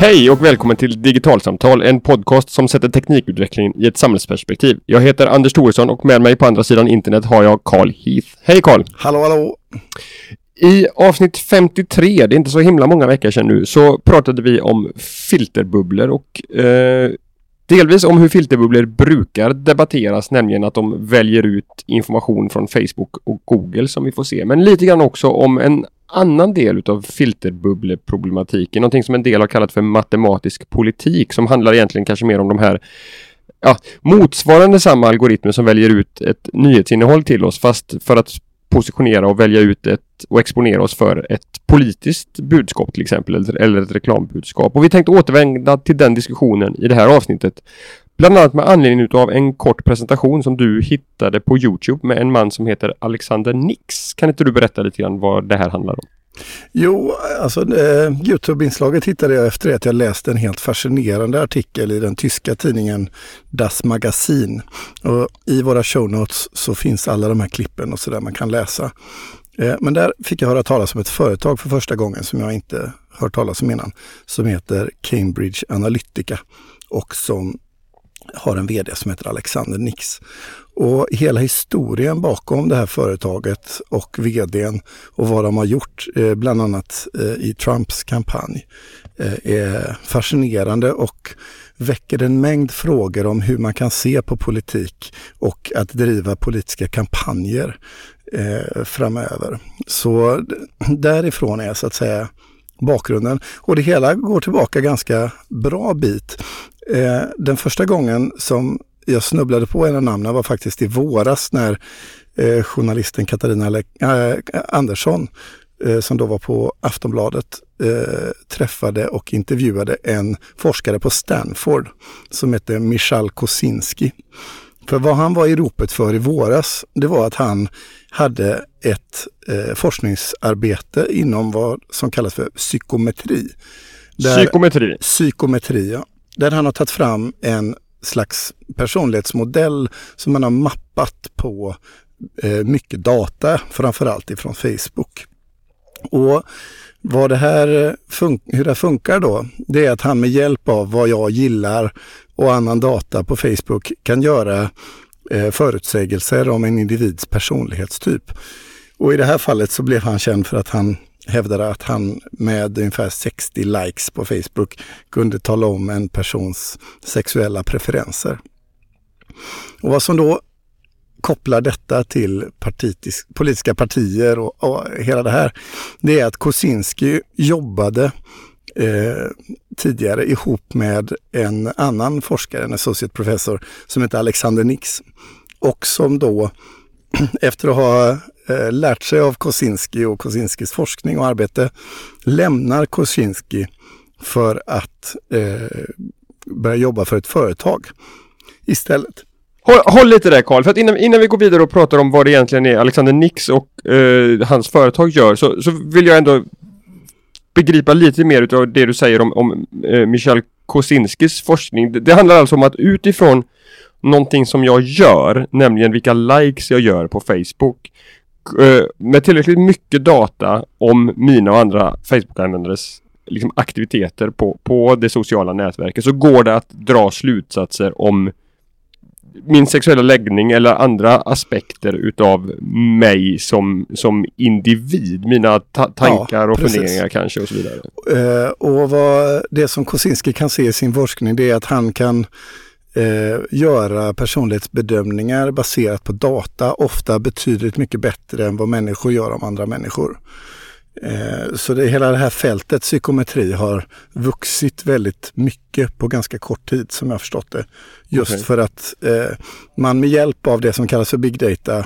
Hej och välkommen till Digitalsamtal, en podcast som sätter teknikutveckling i ett samhällsperspektiv. Jag heter Anders Thoresson och med mig på andra sidan internet har jag Carl Heath. Hej Carl! Hallå hallå! I avsnitt 53, det är inte så himla många veckor sedan nu, så pratade vi om filterbubblor och eh, delvis om hur filterbubblor brukar debatteras, nämligen att de väljer ut information från Facebook och Google som vi får se. Men lite grann också om en annan del utav filterbubbleproblematiken, någonting som en del har kallat för matematisk politik som handlar egentligen kanske mer om de här ja, motsvarande samma algoritmer som väljer ut ett nyhetsinnehåll till oss fast för att positionera och välja ut ett och exponera oss för ett politiskt budskap till exempel eller, eller ett reklambudskap. Och vi tänkte återvända till den diskussionen i det här avsnittet. Bland annat med anledning av en kort presentation som du hittade på Youtube med en man som heter Alexander Nix. Kan inte du berätta lite grann vad det här handlar om? Jo, alltså eh, Youtube-inslaget hittade jag efter att jag läst en helt fascinerande artikel i den tyska tidningen Das Magazin. Och I våra show notes så finns alla de här klippen och så där man kan läsa. Eh, men där fick jag höra talas om ett företag för första gången som jag inte hört talas om innan, som heter Cambridge Analytica och som har en VD som heter Alexander Nix. Och hela historien bakom det här företaget och VDn och vad de har gjort, eh, bland annat eh, i Trumps kampanj, är fascinerande och väcker en mängd frågor om hur man kan se på politik och att driva politiska kampanjer Eh, framöver. Så därifrån är så att säga bakgrunden. Och det hela går tillbaka ganska bra bit. Eh, den första gången som jag snubblade på en av namnen var faktiskt i våras när eh, journalisten Katarina Le äh, Andersson, eh, som då var på Aftonbladet, eh, träffade och intervjuade en forskare på Stanford som hette Michal Kosinski. För vad han var i ropet för i våras, det var att han hade ett eh, forskningsarbete inom vad som kallas för psykometri. Där, psykometri? Psykometri, ja. Där han har tagit fram en slags personlighetsmodell som man har mappat på eh, mycket data, framförallt ifrån Facebook. Och vad det här hur det funkar då, det är att han med hjälp av vad jag gillar och annan data på Facebook kan göra eh, förutsägelser om en individs personlighetstyp. Och i det här fallet så blev han känd för att han hävdade att han med ungefär 60 likes på Facebook kunde tala om en persons sexuella preferenser. Och vad som då kopplar detta till partitisk, politiska partier och, och, hela det här, det är att Kosinski jobbade eh, tidigare ihop med en annan forskare, en associate professor, som heter Alexander Nix. Och som då, efter att ha eh, lärt sig av Kosinski och Kosinskis forskning och arbete, lämnar Kosinski för att eh, börja jobba för ett företag istället. Håll, håll lite där Karl, för att innan, innan vi går vidare och pratar om vad det egentligen är Alexander Nix och eh, hans företag gör så, så vill jag ändå begripa lite mer utav det du säger om, om eh, Michel Kosinskis forskning. Det, det, handlar alltså om att utifrån någonting som jag gör, nämligen vilka likes jag gör på Facebook eh, med tillräckligt mycket data om mina och andra Facebook-användares liksom, aktiviteter på, på det sociala nätverket så går det att dra slutsatser om min sexuella läggning eller andra aspekter utav mig som, som individ. Mina ta tankar ja, och precis. funderingar kanske och så vidare. Uh, och vad det som Kosinski kan se i sin forskning det är att han kan uh, göra personlighetsbedömningar baserat på data, ofta betydligt mycket bättre än vad människor gör om andra människor. Eh, så det, hela det här fältet psykometri har vuxit väldigt mycket på ganska kort tid som jag förstått det. Just okay. för att eh, man med hjälp av det som kallas för big data,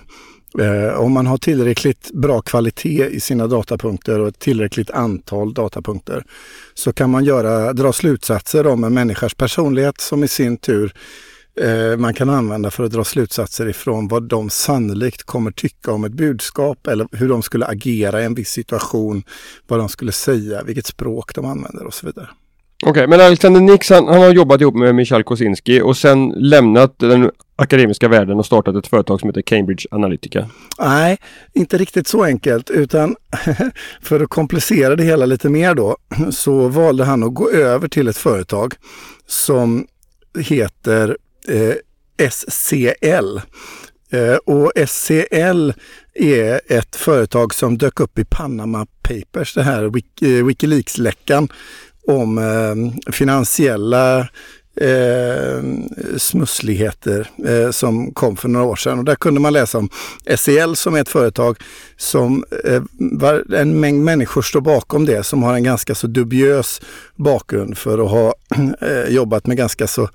eh, om man har tillräckligt bra kvalitet i sina datapunkter och ett tillräckligt antal datapunkter, så kan man göra, dra slutsatser om en människas personlighet som i sin tur man kan använda för att dra slutsatser ifrån vad de sannolikt kommer tycka om ett budskap eller hur de skulle agera i en viss situation, vad de skulle säga, vilket språk de använder och så vidare. Okej, okay, men Alexander Nix han, han, har jobbat ihop med Michal Kosinski och sen lämnat den akademiska världen och startat ett företag som heter Cambridge Analytica? Nej, inte riktigt så enkelt utan för att komplicera det hela lite mer då så valde han att gå över till ett företag som heter eh, Eh, SCL. Eh, och SCL är ett företag som dök upp i Panama Papers, det här eh, Wikileaks-läckan om eh, finansiella eh, smussligheter eh, som kom för några år sedan. Och där kunde man läsa om SEL som är ett företag som eh, var, en mängd människor står bakom det som har en ganska så dubiös bakgrund för att ha eh, jobbat med ganska så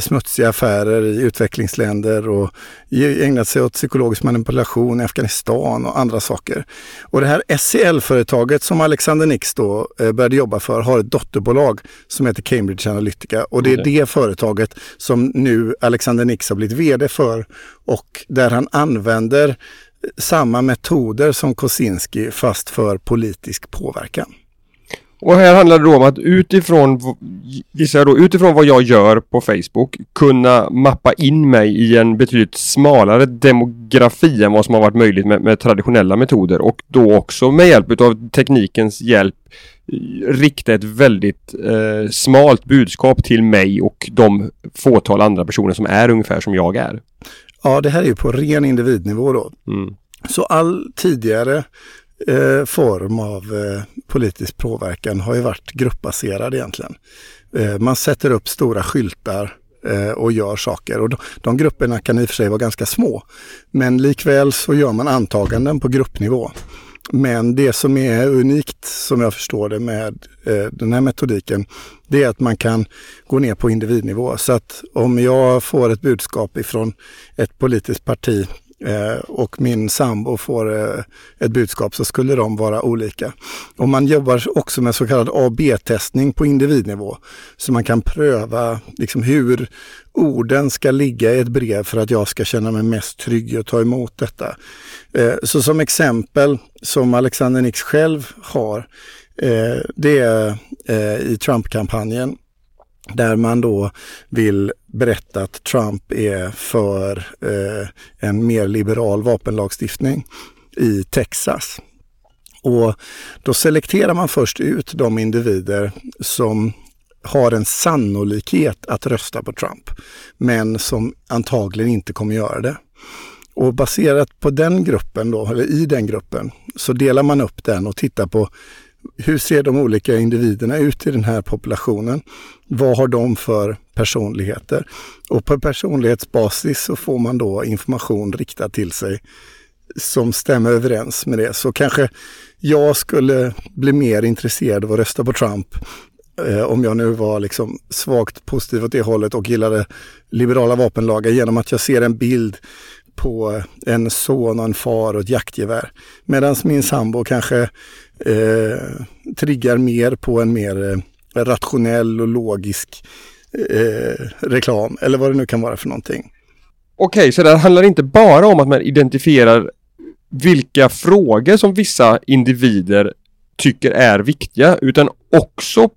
smutsiga affärer i utvecklingsländer och ägnat sig åt psykologisk manipulation i Afghanistan och andra saker. Och det här SCL-företaget som Alexander Nix då eh, började jobba för har ett dotterbolag som heter Cambridge Analytica och det är det företaget som nu Alexander Nix har blivit VD för och där han använder samma metoder som Kosinski fast för politisk påverkan. Och här handlar det då om att utifrån, gissar jag då, utifrån vad jag gör på Facebook kunna mappa in mig i en betydligt smalare demografi än vad som har varit möjligt med, med traditionella metoder och då också med hjälp av teknikens hjälp rikta ett väldigt eh, smalt budskap till mig och de fåtal andra personer som är ungefär som jag är. Ja, det här är ju på ren individnivå då. Mm. Så all tidigare eh, form av eh, politisk påverkan har ju varit gruppbaserad egentligen. Eh, man sätter upp stora skyltar eh, och gör saker. Och de, de, grupperna kan i och för sig vara ganska små. Men likväl så gör man antaganden på gruppnivå. Men det som är unikt som jag förstår det med eh, den här metodiken, det är att man kan gå ner på individnivå. Så att om jag får ett budskap ifrån ett politiskt parti eh, och min sambo får eh, ett budskap så skulle de vara olika. Och man jobbar också med så kallad A-B-testning på individnivå. Så man kan pröva liksom, hur orden ska ligga i ett brev för att jag ska känna mig mest trygg att ta emot detta. Eh, så som exempel som Alexander Nix själv har, eh, det är eh, i Trump-kampanjen där man då vill berätta att Trump är för eh, en mer liberal vapenlagstiftning i Texas. Och då selekterar man först ut de individer som har en sannolikhet att rösta på Trump, men som antagligen inte kommer göra det. Och baserat på den gruppen då, eller i den gruppen, så delar man upp den och tittar på hur ser de olika individerna ut i den här populationen? Vad har de för personligheter? Och på personlighetsbasis så får man då information riktad till sig som stämmer överens med det. Så kanske jag skulle bli mer intresserad av att rösta på Trump eh, om jag nu var liksom svagt positiv åt det hållet och gillade liberala vapenlagar genom att jag ser en bild på en son och en far och ett jaktgevär. Medan min sambo kanske eh, triggar mer på en mer eh, rationell och logisk eh, reklam eller vad det nu kan vara för någonting. Okej, okay, så det handlar inte bara om att man identifierar vilka frågor som vissa individer tycker är viktiga utan också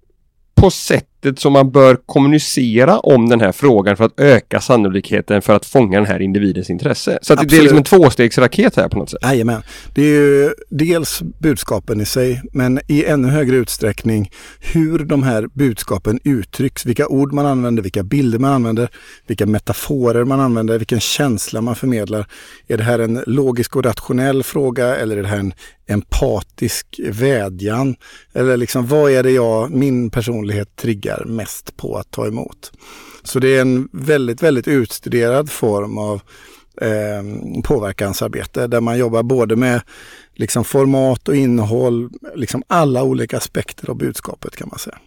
på sättet som man bör kommunicera om den här frågan för att öka sannolikheten för att fånga den här individens intresse. Så det är liksom en tvåstegsraket här på något sätt. Jajamän. Det är ju dels budskapen i sig men i ännu högre utsträckning hur de här budskapen uttrycks, vilka ord man använder, vilka bilder man använder, vilka metaforer man använder, vilken känsla man förmedlar. Är det här en logisk och rationell fråga eller är det här en empatisk vädjan? Eller liksom vad är det jag, min personlighet triggar mest på att ta emot? Så det är en väldigt, väldigt utstuderad form av eh, påverkansarbete där man jobbar både med liksom format och innehåll, liksom alla olika aspekter av budskapet kan man säga.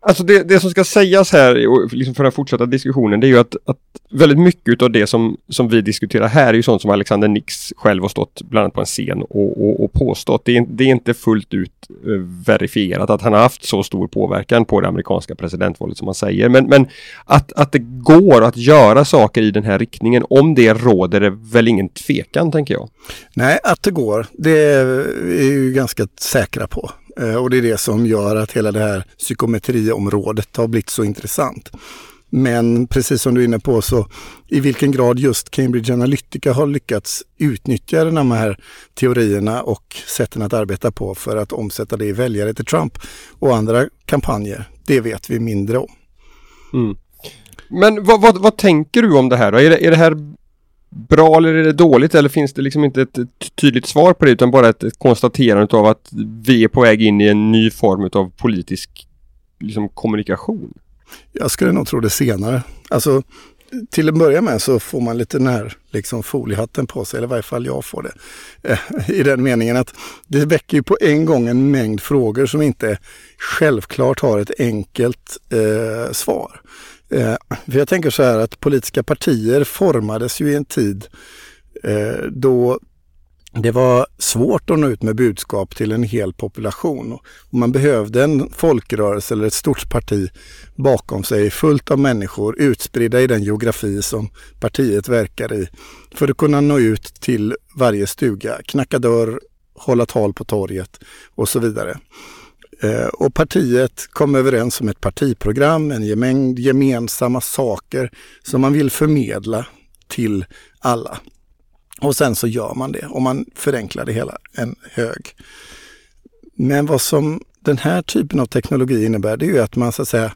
Alltså det, det som ska sägas här, liksom för den fortsatta diskussionen, det är ju att, att väldigt mycket av det som, som vi diskuterar här är ju sånt som Alexander Nix själv har stått bland annat på en scen och, och, och påstått. Det är, det är, inte fullt ut eh, verifierat att han har haft så stor påverkan på det amerikanska presidentvalet som man säger. Men, men att, att det går att göra saker i den här riktningen, om det råder det väl ingen tvekan tänker jag. Nej, att det går, det är vi ju ganska säkra på. Eh, och det är det som gör att hela det här psykometriområdet har blivit så intressant. Men precis som du är inne på så i vilken grad just Cambridge Analytica har lyckats utnyttja de här teorierna och sätten att arbeta på för att omsätta det i väljare till Trump och andra kampanjer, det vet vi mindre om. Mm. Men vad, vad, vad, tänker du om det här då? Är det, är det här bra eller är det dåligt eller finns det liksom inte ett, ett tydligt svar på det utan bara ett, ett konstaterande av att vi är på väg in i en ny form av politisk liksom, kommunikation? Jag skulle nog tro det senare. Alltså till att börja med så får man lite den här liksom foliehatten på sig, eller i varje fall jag får det. Eh, I den meningen att det väcker ju på en gång en mängd frågor som inte självklart har ett enkelt eh, svar. Eh, för jag tänker så här att politiska partier formades ju i en tid eh, då det var svårt att nå ut med budskap till en hel population. Och man behövde en folkrörelse eller ett stort parti bakom sig fullt av människor utspridda i den geografi som partiet verkar i för att kunna nå ut till varje stuga, knacka dörr, hålla tal på torget och så vidare. Eh, och partiet kom överens om ett partiprogram, en mängd gemensamma saker som man vill förmedla till alla. Och sen så gör man det och man förenklar det hela en hög. Men vad som den här typen av teknologi innebär det är ju att man så att säga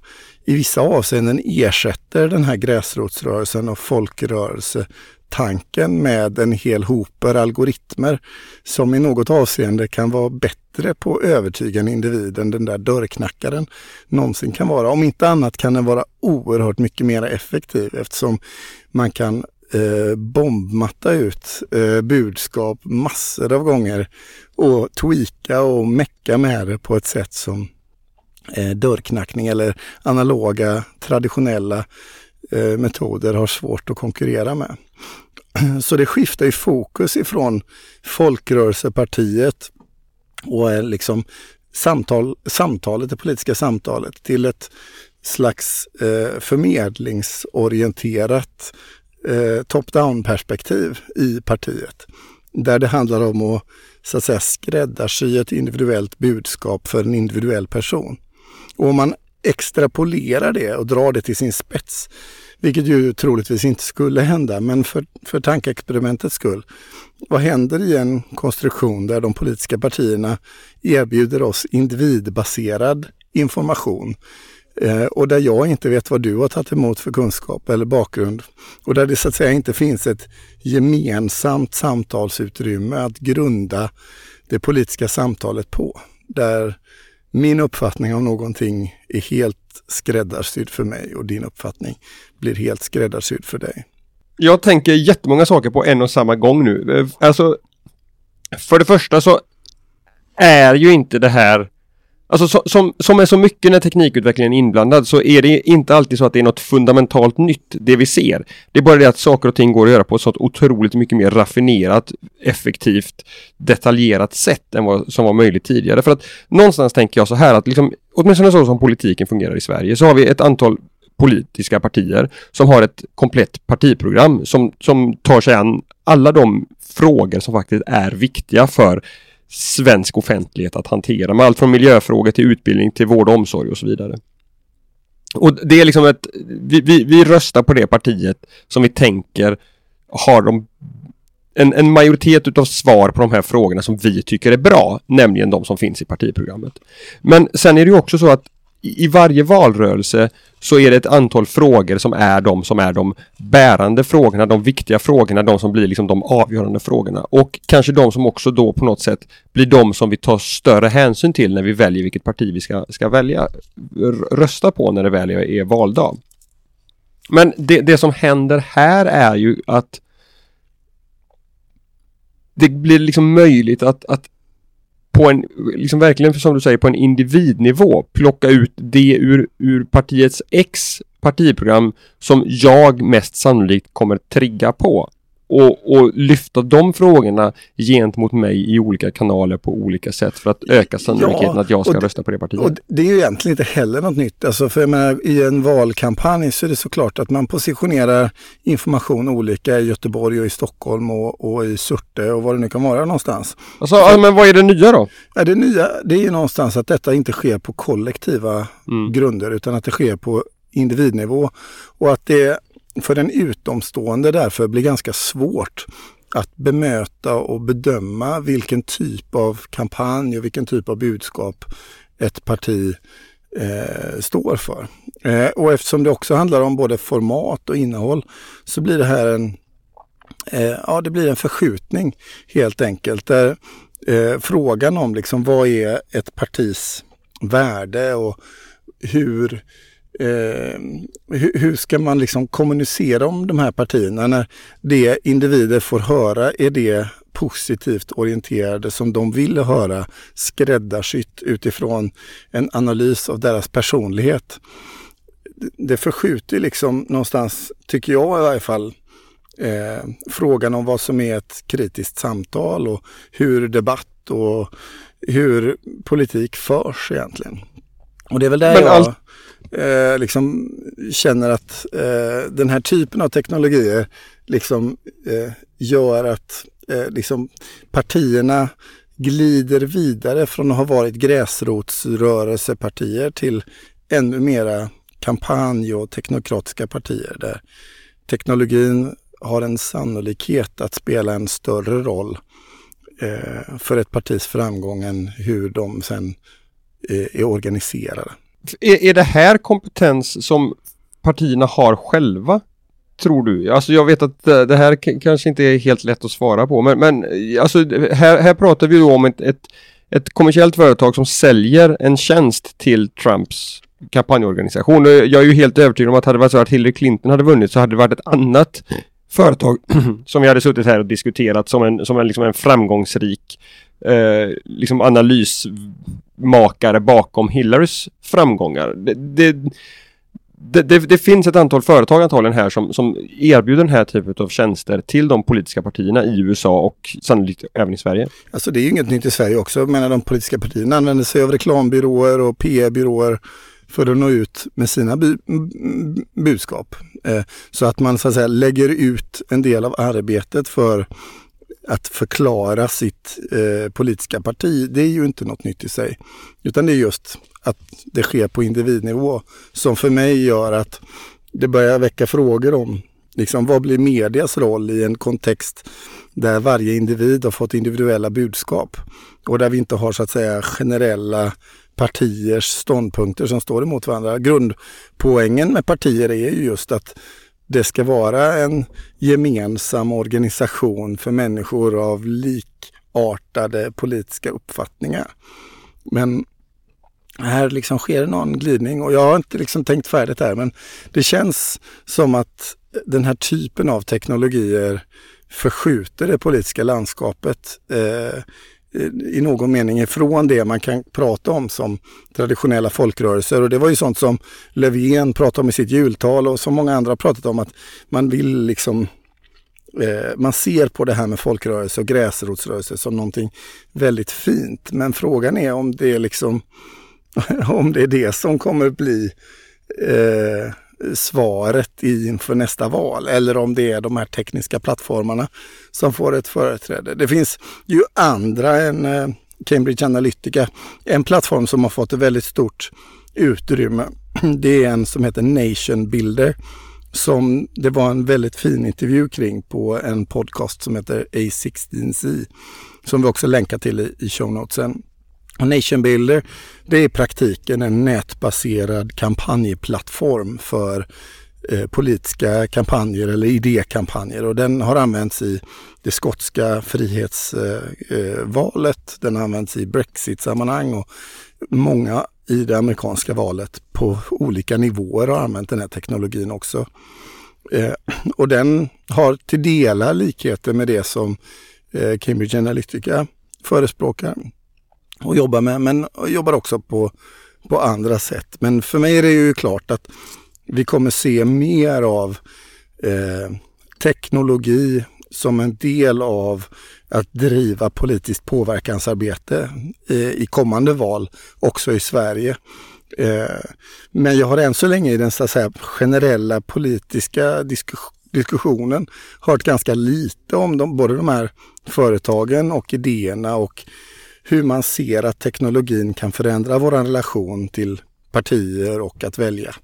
i vissa avseenden ersätter den här gräsrotsrörelsen och folkrörelsetanken med en hel hoper algoritmer som i något avseende kan vara bättre på att övertyga en individ än den där dörrknackaren någonsin kan vara. Om inte annat kan den vara oerhört mycket mer effektiv eftersom man kan eh, bombmatta ut eh, budskap massor av gånger och tweaka och mecka med det på ett sätt som eh, dörrknackning eller analoga traditionella eh, metoder har svårt att konkurrera med. Så det skiftar ju fokus ifrån folkrörelsepartiet och liksom samtal, samtalet, det politiska samtalet till ett slags eh, förmedlingsorienterat eh, top-down perspektiv i partiet. Där det handlar om att, så att säga, skräddarsy ett individuellt budskap för en individuell person. Och om man extrapolerar det och drar det till sin spets, vilket ju troligtvis inte skulle hända, men för, för tankeexperimentets skull. Vad händer i en konstruktion där de politiska partierna erbjuder oss individbaserad information Eh, och där jag inte vet vad du har tagit emot för kunskap eller bakgrund. Och där det så att säga inte finns ett gemensamt samtalsutrymme att grunda det politiska samtalet på. Där min uppfattning om någonting är helt skräddarsydd för mig och din uppfattning blir helt skräddarsydd för dig. Jag tänker jättemånga saker på en och samma gång nu. Eh, alltså, för det första så är ju inte det här Alltså som, som är så mycket när teknikutvecklingen är inblandad så är det inte alltid så att det är något fundamentalt nytt det vi ser. Det är bara det att saker och ting går att göra på ett sånt otroligt mycket mer raffinerat, effektivt, detaljerat sätt än vad som var möjligt tidigare. För att någonstans tänker jag så här att liksom, åtminstone så som politiken fungerar i Sverige så har vi ett antal politiska partier som har ett komplett partiprogram som, som tar sig an alla de frågor som faktiskt är viktiga för svensk offentlighet att hantera med allt från miljöfrågor till utbildning till vård och omsorg och så vidare. Och det är liksom ett, vi, vi, vi röstar på det partiet som vi tänker har de en, en majoritet utav svar på de här frågorna som vi tycker är bra, nämligen de som finns i partiprogrammet. Men sen är det ju också så att i varje valrörelse så är det ett antal frågor som är de som är de bärande frågorna, de viktiga frågorna, de som blir liksom de avgörande frågorna och kanske de som också då på något sätt blir de som vi tar större hänsyn till när vi väljer vilket parti vi ska, ska välja rösta på när det väl är valdag. Men det, det som händer här är ju att det blir liksom möjligt att, att på en, liksom verkligen som du säger, på en individnivå plocka ut det ur, ur partiets X partiprogram som jag mest sannolikt kommer trigga på och, och lyfta de frågorna gentemot mig i olika kanaler på olika sätt för att öka sannolikheten ja, att jag ska det, rösta på det partiet. Och det är ju egentligen inte heller något nytt. Alltså för jag menar, I en valkampanj så är det såklart att man positionerar information olika i Göteborg och i Stockholm och, och i Surte och vad det nu kan vara någonstans. Alltså, så, men vad är det nya då? Ja, det nya det är ju någonstans att detta inte sker på kollektiva mm. grunder utan att det sker på individnivå och att det för en utomstående därför blir ganska svårt att bemöta och bedöma vilken typ av kampanj och vilken typ av budskap ett parti eh, står för. Eh, och eftersom det också handlar om både format och innehåll så blir det här en, eh, ja, det blir en förskjutning helt enkelt. Där eh, frågan om liksom, vad är ett partis värde och hur Eh, hur, hur, ska man liksom kommunicera om de här partierna när det individer får höra är det positivt orienterade som de vill höra skräddarsytt utifrån en analys av deras personlighet. Det förskjuter liksom någonstans, tycker jag i varje fall, eh, frågan om vad som är ett kritiskt samtal och hur debatt och hur politik förs egentligen. Och det är väl där Men jag all eh, liksom känner att eh, den här typen av teknologier liksom eh, gör att eh, liksom partierna glider vidare från att ha varit gräsrotsrörelsepartier till ännu mera kampanj och teknokratiska partier där teknologin har en sannolikhet att spela en större roll eh, för ett partis framgång än hur de sen eh, är organiserade. Är, är det här kompetens som partierna har själva? tror du? Alltså jag vet att det här kanske inte är helt lätt att svara på men, men alltså här, här pratar vi då om ett, ett, ett kommersiellt företag som säljer en tjänst till Trumps kampanjorganisation. Jag är ju helt övertygad om att hade det varit så att Hillary Clinton hade vunnit så hade det varit ett annat företag som vi hade suttit här och diskuterat som en, som en, liksom en framgångsrik eh, liksom analysmakare bakom Hillarys framgångar. Det, det, det, det, det, finns ett antal företag antagligen här som, som erbjuder den här typen av tjänster till de politiska partierna i USA och sannolikt även i Sverige. Alltså det är ju inget nytt i Sverige också. Men de politiska partierna använder sig av reklambyråer och PR-byråer för att nå ut med sina bu budskap. Eh, så att man så att säga lägger ut en del av arbetet för att förklara sitt eh, politiska parti, det är ju inte något nytt i sig. Utan det är just att det sker på individnivå som för mig gör att det börjar väcka frågor om liksom, vad blir medias roll i en kontext där varje individ har fått individuella budskap och där vi inte har så att säga generella partiers ståndpunkter som står emot varandra. Grundpoängen med partier är ju just att det ska vara en gemensam organisation för människor av likartade politiska uppfattningar. Men här liksom sker någon glidning och jag har inte liksom tänkt färdigt här men det känns som att den här typen av teknologier förskjuter det politiska landskapet eh, Eh, i någon mening ifrån det man kan prata om som traditionella folkrörelser. Och det var ju sånt som Löfven pratade om i sitt jultal och som många andra pratat om att man vill liksom eh, man ser på det här med folkrörelse och gräsrotsrörelse som någonting väldigt fint. Men frågan är om det är liksom om det är det som kommer bli eh, svaret inför nästa val eller om det är de här tekniska plattformarna som får ett företräde. Det finns ju andra än eh, Cambridge Analytica. En plattform som har fått ett väldigt stort utrymme. Det är en som heter Nation Builder som det var en väldigt fin intervju kring på en podcast som heter A16C som vi också länkar till i, i show notesen. Nation Builder, det är i praktiken en nätbaserad kampanjplattform för eh, politiska kampanjer eller idékampanjer och den har använts i det skotska frihetsvalet. Eh, eh den har använts i Brexit-sammanhang och många i det amerikanska valet på olika nivåer har använt den här teknologin också. Eh, och den har till delar likheter med det som eh, Cambridge Analytica förespråkar och jobbar med, men jobbar också på, på andra sätt. Men för mig är det ju klart att vi kommer se mer av eh, teknologi som en del av att driva politiskt påverkansarbete i, i kommande val också i Sverige. Eh, men jag har än så länge i den så att säga, generella politiska diskussionen hört ganska lite om de, både de här företagen och idéerna och hur man ser att teknologin kan förändra vår relation till partier och att välja.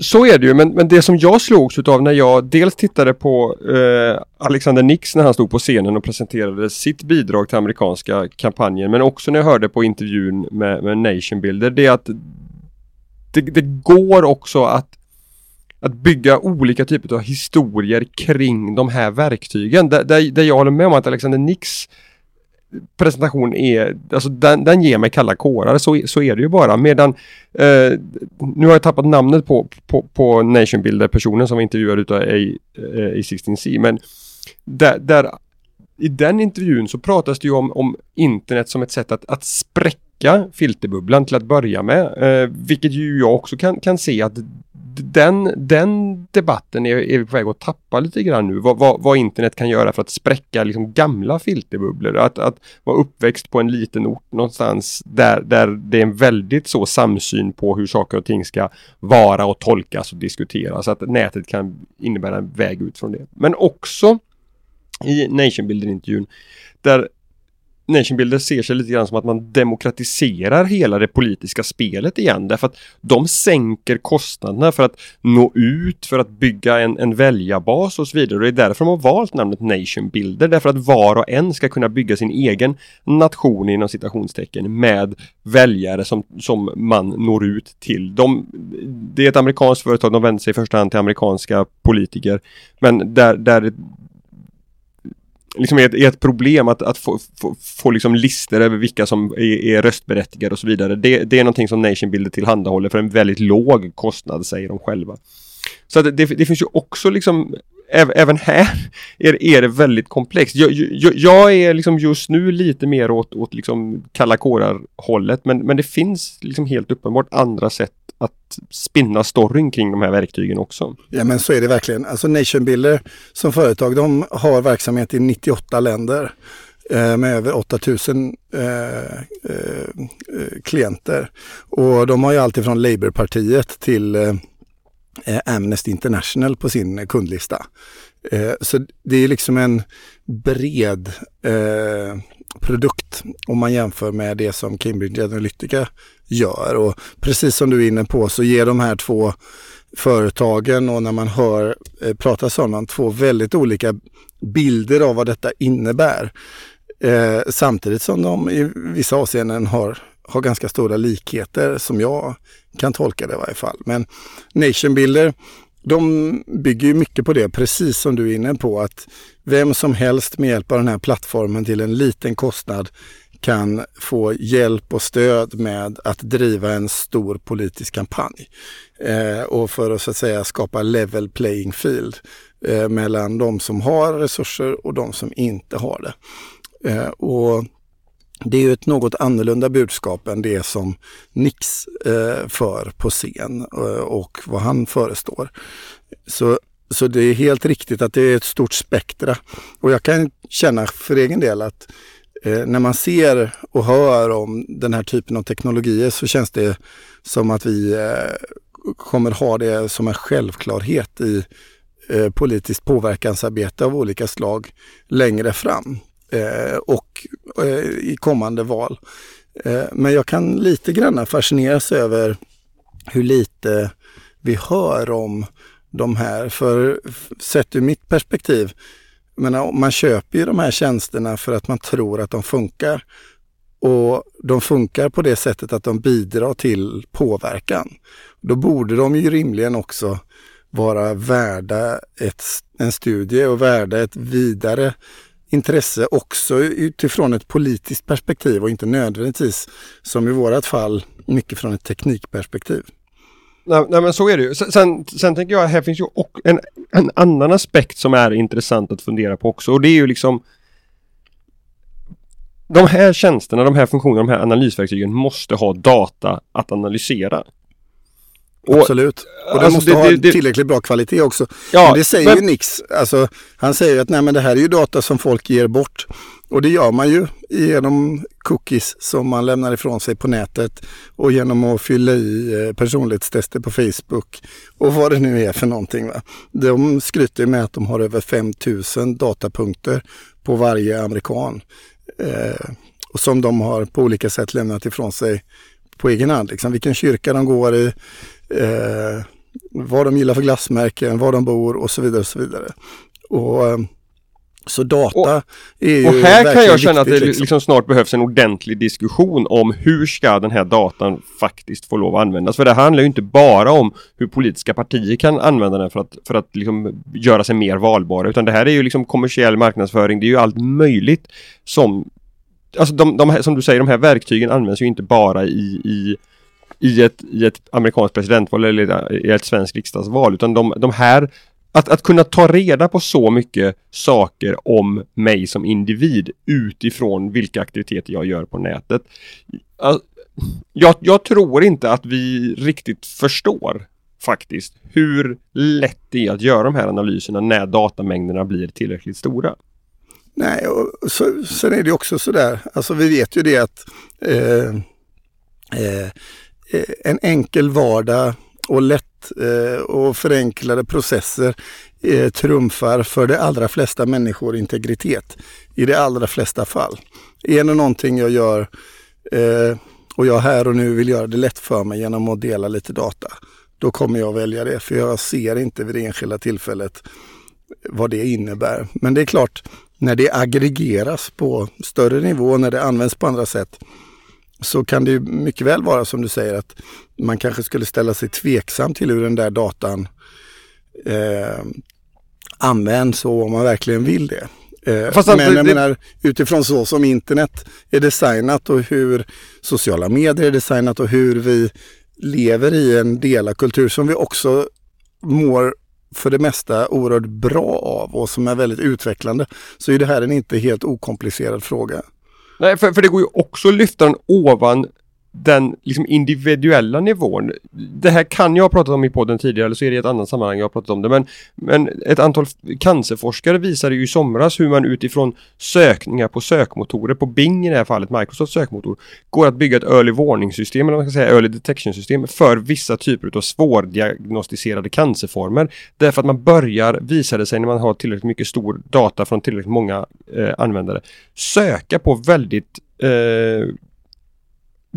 Så är det ju, men, men det som jag slogs utav när jag dels tittade på eh, Alexander Nix när han stod på scenen och presenterade sitt bidrag till amerikanska kampanjen, men också när jag hörde på intervjun med, med Nation Builder, det är att det, det går också att att bygga olika typer av historier kring de här verktygen. Där, där, där jag håller med om att Alexander Nix presentation är, alltså den, den ger mig kalla kårar, så, så är det ju bara. Medan, eh, nu har jag tappat namnet på, på, på Nation Builder personen som var intervjuad utav A16C, eh, men där, där, i den intervjun så pratas det ju om, om internet som ett sätt att, att spräcka filterbubblan till att börja med. Eh, vilket ju jag också kan, kan se att den, den debatten är, är vi på väg att tappa lite grann nu. Vad, vad, vad, internet kan göra för att spräcka liksom gamla filterbubblor. Att, att vara uppväxt på en liten ort någonstans där, där det är en väldigt så samsyn på hur saker och ting ska vara och tolkas och diskuteras. Att nätet kan innebära en väg ut från det. Men också i Nationbuilder-intervjun där Nationbuilder ser sig lite grann som att man demokratiserar hela det politiska spelet igen därför att de sänker kostnaderna för att nå ut, för att bygga en, en väljarbas och så vidare. Och det är därför de har valt namnet Nationbuilder därför att var och en ska kunna bygga sin egen nation inom citationstecken med väljare som, som man når ut till. De, det är ett amerikanskt företag, de vänder sig i första hand till amerikanska politiker men där, där liksom är ett, är ett problem att, att få, få, få liksom listor över vilka som är, är röstberättigade och så vidare. Det, det är någonting som Nationbuilder tillhandahåller för en väldigt låg kostnad säger de själva. Så det, det, finns ju också liksom Även här är, är det väldigt komplext. Jag, jag, jag, är liksom just nu lite mer åt, åt liksom kalla kårar hållet men, men det finns liksom helt uppenbart andra sätt att spinna storyn kring de här verktygen också. Ja men så är det verkligen. Alltså Nationbuilder som företag de har verksamhet i 98 länder eh, med över 8000 eh, eh, eh, klienter. Och de har ju alltifrån Labourpartiet till eh, Eh, Amnesty International på sin kundlista. Eh, så det är liksom en bred eh, produkt om man jämför med det som Cambridge Analytica gör. Och precis som du är inne på så ger de här två företagen och när man hör eh, pratas om dem två väldigt olika bilder av vad detta innebär. Eh, samtidigt som de i vissa avseenden har, har ganska stora likheter som jag kan tolka det i varje fall. Men Nationbuilder de bygger ju mycket på det, precis som du är inne på, att vem som helst med hjälp av den här plattformen till en liten kostnad kan få hjälp och stöd med att driva en stor politisk kampanj. Eh, och för att så att säga skapa level playing field eh, mellan de som har resurser och de som inte har det. Eh, och det är ju ett något annorlunda budskap än det som Nix eh, för på scen eh, och vad han förestår. Så, så det är helt riktigt att det är ett stort spektra. Och jag kan känna för egen del att eh, när man ser och hör om den här typen av teknologier så känns det som att vi eh, kommer ha det som en självklarhet i eh, politiskt påverkansarbete av olika slag längre fram eh, och eh, i kommande val. Eh, men jag kan lite grann fascineras över hur lite vi hör om de här. För sett ur mitt perspektiv, menar, man köper ju de här tjänsterna för att man tror att de funkar. Och de funkar på det sättet att de bidrar till påverkan. Då borde de ju rimligen också vara värda ett, en studie och värda ett vidare intresse också utifrån ett politiskt perspektiv och inte nödvändigtvis som i vårat fall mycket från ett teknikperspektiv. Nej, nej men så är det ju. Sen, sen tänker jag, här finns ju en, en annan aspekt som är intressant att fundera på också och det är ju liksom de här tjänsterna, de här funktionerna, de här analysverktygen måste ha data att analysera. Och, Absolut. Och det alltså måste det, ha det, tillräckligt bra kvalitet också. Ja, men det säger men... ju Nix. Alltså, han säger att nej, men det här är ju data som folk ger bort. Och det gör man ju genom cookies som man lämnar ifrån sig på nätet och genom att fylla i eh, personlighetstester på Facebook och vad det nu är för någonting. Va? De skryter med att de har över 5000 datapunkter på varje amerikan. Eh, och som de har på olika sätt lämnat ifrån sig på egen hand. Liksom. Vilken kyrka de går i, eh, vad de gillar för glassmärken, var de bor och så vidare. Och så vidare. Och, eh, så data och, är ju Och här kan jag känna viktigt, att det liksom. liksom snart behövs en ordentlig diskussion om hur ska den här datan faktiskt få lov att användas. För det handlar ju inte bara om hur politiska partier kan använda den för att, för att liksom göra sig mer valbara. Utan det här är ju liksom kommersiell marknadsföring. Det är ju allt möjligt som Alltså de, de här, som du säger, de här verktygen används ju inte bara i, i i ett, i ett amerikanskt presidentval eller i ett svenskt riksdagsval utan de, de här att, att kunna ta reda på så mycket saker om mig som individ utifrån vilka aktiviteter jag gör på nätet. Jag, jag tror inte att vi riktigt förstår faktiskt hur lätt det är att göra de här analyserna när datamängderna blir tillräckligt stora. Nej, och så, sen är det också sådär, alltså vi vet ju det att eh, eh, Eh, en enkel vardag och lätt eh, och förenklade processer eh, trumfar för de allra flesta människor integritet i de allra flesta fall. Är det någonting jag gör och jag här och nu vill göra det lätt för mig genom att dela lite data, då kommer jag välja det. För jag ser inte vid det enskilda tillfället vad det innebär. Men det är klart, när det aggregeras på större nivå, när det används på andra sätt, så kan det mycket väl vara som du säger att man kanske skulle ställa sig tveksam till hur den där datan eh, används och om man verkligen vill det. Eh, Fast men alltså, jag det- menar utifrån så som internet är designat och hur sociala medier är designat och hur vi lever i en del av kultur som vi också mår för det mesta oerhört bra av och som är väldigt utvecklande så är det här en inte helt okomplicerad fråga. Nej, för, för det går ju också att lyfta den ovan den liksom individuella nivån. Det här kan jag ha pratat om i podden tidigare eller så är det i ett annat sammanhang jag har pratat om det. Men, men ett antal cancerforskare visade ju i somras hur man utifrån sökningar på sökmotorer, på Bing i det här fallet, Microsofts sökmotor, går att bygga ett early warning system, eller vad man ska säga early detection system, för vissa typer av svårdiagnostiserade cancerformer. Därför att man börjar, visar det sig när man har tillräckligt mycket stor data från tillräckligt många eh, användare, söka på väldigt eh,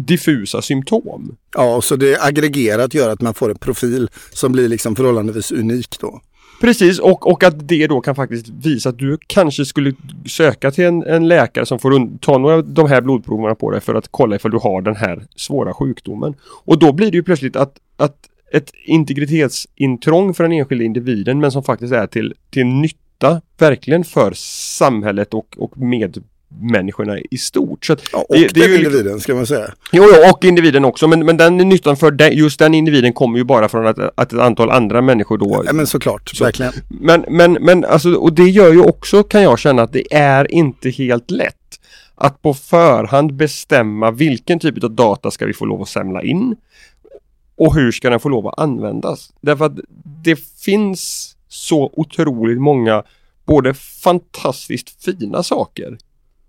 diffusa symptom. Ja, så det aggregerat gör att man får en profil som blir liksom förhållandevis unik då. Precis, och, och att det då kan faktiskt visa att du kanske skulle söka till en, en läkare som får ta några av de här blodproverna på dig för att kolla ifall du har den här svåra sjukdomen. Och då blir det ju plötsligt att, att ett integritetsintrång för den enskilda individen men som faktiskt är till, till nytta verkligen för samhället och, och medmänniskorna i stort. Så Ja, och det, det är den ju individen ska man säga. Jo, jo, och individen också, men, men den nyttan för den, just den individen kommer ju bara från att, att ett antal andra människor då Ja, men såklart, Så- verkligen. men, men, men alltså, och det gör ju också kan jag känna att det är inte helt lätt att på förhand bestämma vilken typ av data ska vi få lov att samla in och hur ska den få lov att användas. Därför att det finns så otroligt många både fantastiskt fina saker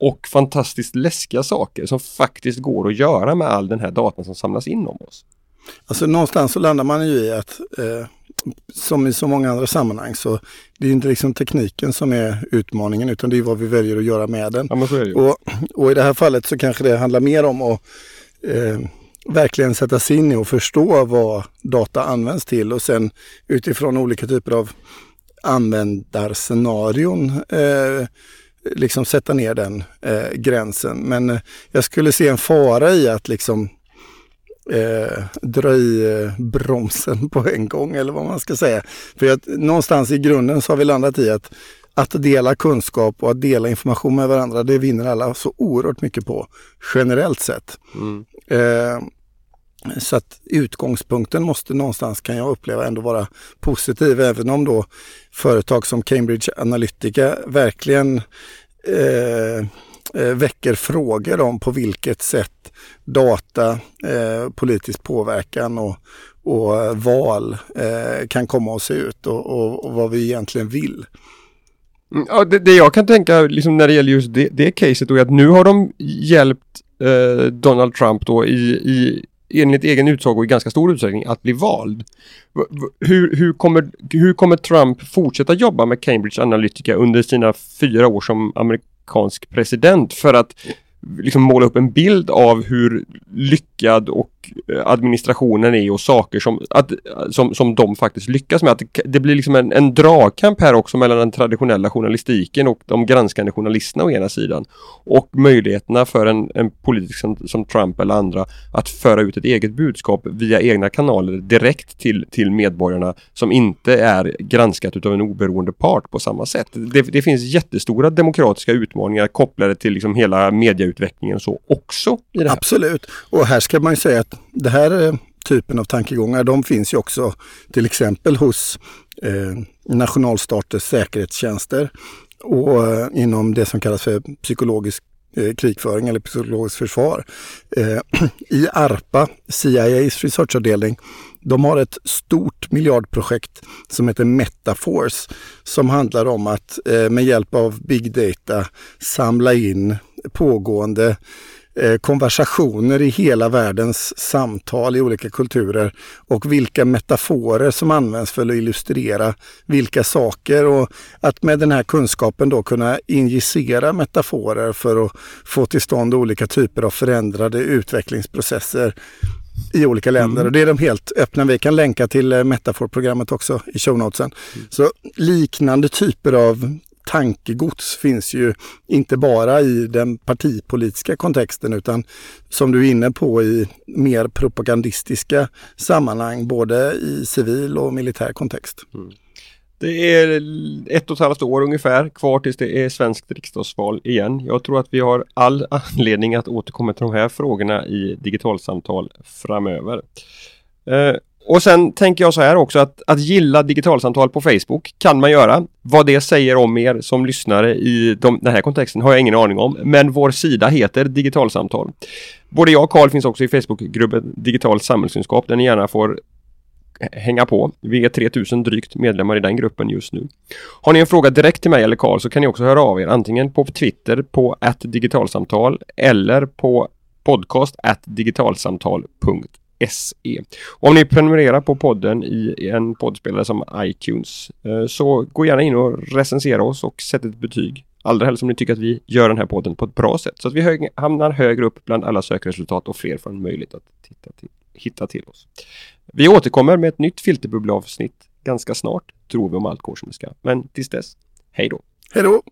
och fantastiskt läskiga saker som faktiskt går att göra med all den här datan som samlas in om oss. Alltså någonstans så landar man ju i att eh, som i så många andra sammanhang så det är inte liksom tekniken som är utmaningen utan det är vad vi väljer att göra med den. Ja. Och, och i det här fallet så kanske det handlar mer om att eh, verkligen sätta sig in i och förstå vad data används till och sen utifrån olika typer av användarscenarion eh, liksom sätta ner den eh, gränsen. Men eh, jag skulle se en fara i att liksom eh, dra i eh, bromsen på en gång eller vad man ska säga. För att någonstans i grunden så har vi landat i att att dela kunskap och att dela information med varandra, det vinner alla så oerhört mycket på generellt sett. Mm. Eh, så att utgångspunkten måste någonstans kan jag uppleva ändå vara positiv även om då företag som Cambridge Analytica verkligen eh, eh väcker frågor om på vilket sätt data, eh, politisk påverkan och, och eh, val eh, kan komma att se ut och, och, och vad vi egentligen vill. Mm, ja, det, det jag kan tänka liksom när det gäller just det, det caset då är att nu har de hjälpt eh, Donald Trump då i, i enligt egen utsago i ganska stor utsträckning att bli vald. Hur, hur, kommer, hur kommer Trump fortsätta jobba med Cambridge Analytica under sina fyra år som amerikansk president för att liksom måla upp en bild av hur lyckad och administrationen är och saker som, att, som, som de faktiskt lyckas med. Att det, det blir liksom en, en dragkamp här också mellan den traditionella journalistiken och de granskande journalisterna å ena sidan. Och möjligheterna för en, en politiker som, som Trump eller andra att föra ut ett eget budskap via egna kanaler direkt till, till medborgarna som inte är granskat utav en oberoende part på samma sätt. Det, det finns jättestora demokratiska utmaningar kopplade till liksom hela medieutvecklingen så också. I det här. Absolut, och här ska man ju säga att det här eh, typen av tankegångar de finns ju också till exempel hos eh, nationalstaters säkerhetstjänster och eh, inom det som kallas för psykologisk eh, krigföring eller psykologiskt försvar. Eh, I ARPA, CIAs researchavdelning, de har ett stort miljardprojekt som heter Metaforce som handlar om att eh, med hjälp av big data samla in pågående konversationer i hela världens samtal i olika kulturer och vilka metaforer som används för att illustrera vilka saker och att med den här kunskapen då kunna injicera metaforer för att få till stånd olika typer av förändrade utvecklingsprocesser i olika länder. Mm. Och det är de helt öppna. Vi kan länka till eh, Metafor-programmet också i show notesen. Mm. Så liknande typer av tankegods finns ju inte bara i den partipolitiska kontexten utan som du är inne på i mer propagandistiska sammanhang både i civil och militär kontext. Mm. Det är ett och ett halvt år ungefär kvar tills det är svenskt riksdagsval igen. Jag tror att vi har all anledning att återkomma till de här frågorna i digitalsamtal framöver. Eh, och sen tänker jag så här också att, att gilla digitalsamtal på Facebook kan man göra. Vad det säger om er som lyssnare i de, den här kontexten har jag ingen aning om. Men vår sida heter Digitalsamtal. Både jag och Karl finns också i Facebookgruppen Digital samhällskunskap där ni gärna får hänga på. Vi är 3000 drygt medlemmar i den gruppen just nu. Har ni en fråga direkt till mig eller Karl så kan ni också höra av er antingen på Twitter på digitalsamtal eller på podcast digitalsamtal.se. Om ni prenumererar på podden i en poddspelare som iTunes eh, så gå gärna in och recensera oss och sätt ett betyg. Allra helst om ni tycker att vi gör den här podden på ett bra sätt så att vi hamnar högre upp bland alla sökresultat och fler får en möjlighet att titta till, hitta till oss. Vi återkommer med ett nytt filterbubbleavsnitt ganska snart, tror vi om allt går som det ska. Men tills dess, hej då! Hej då!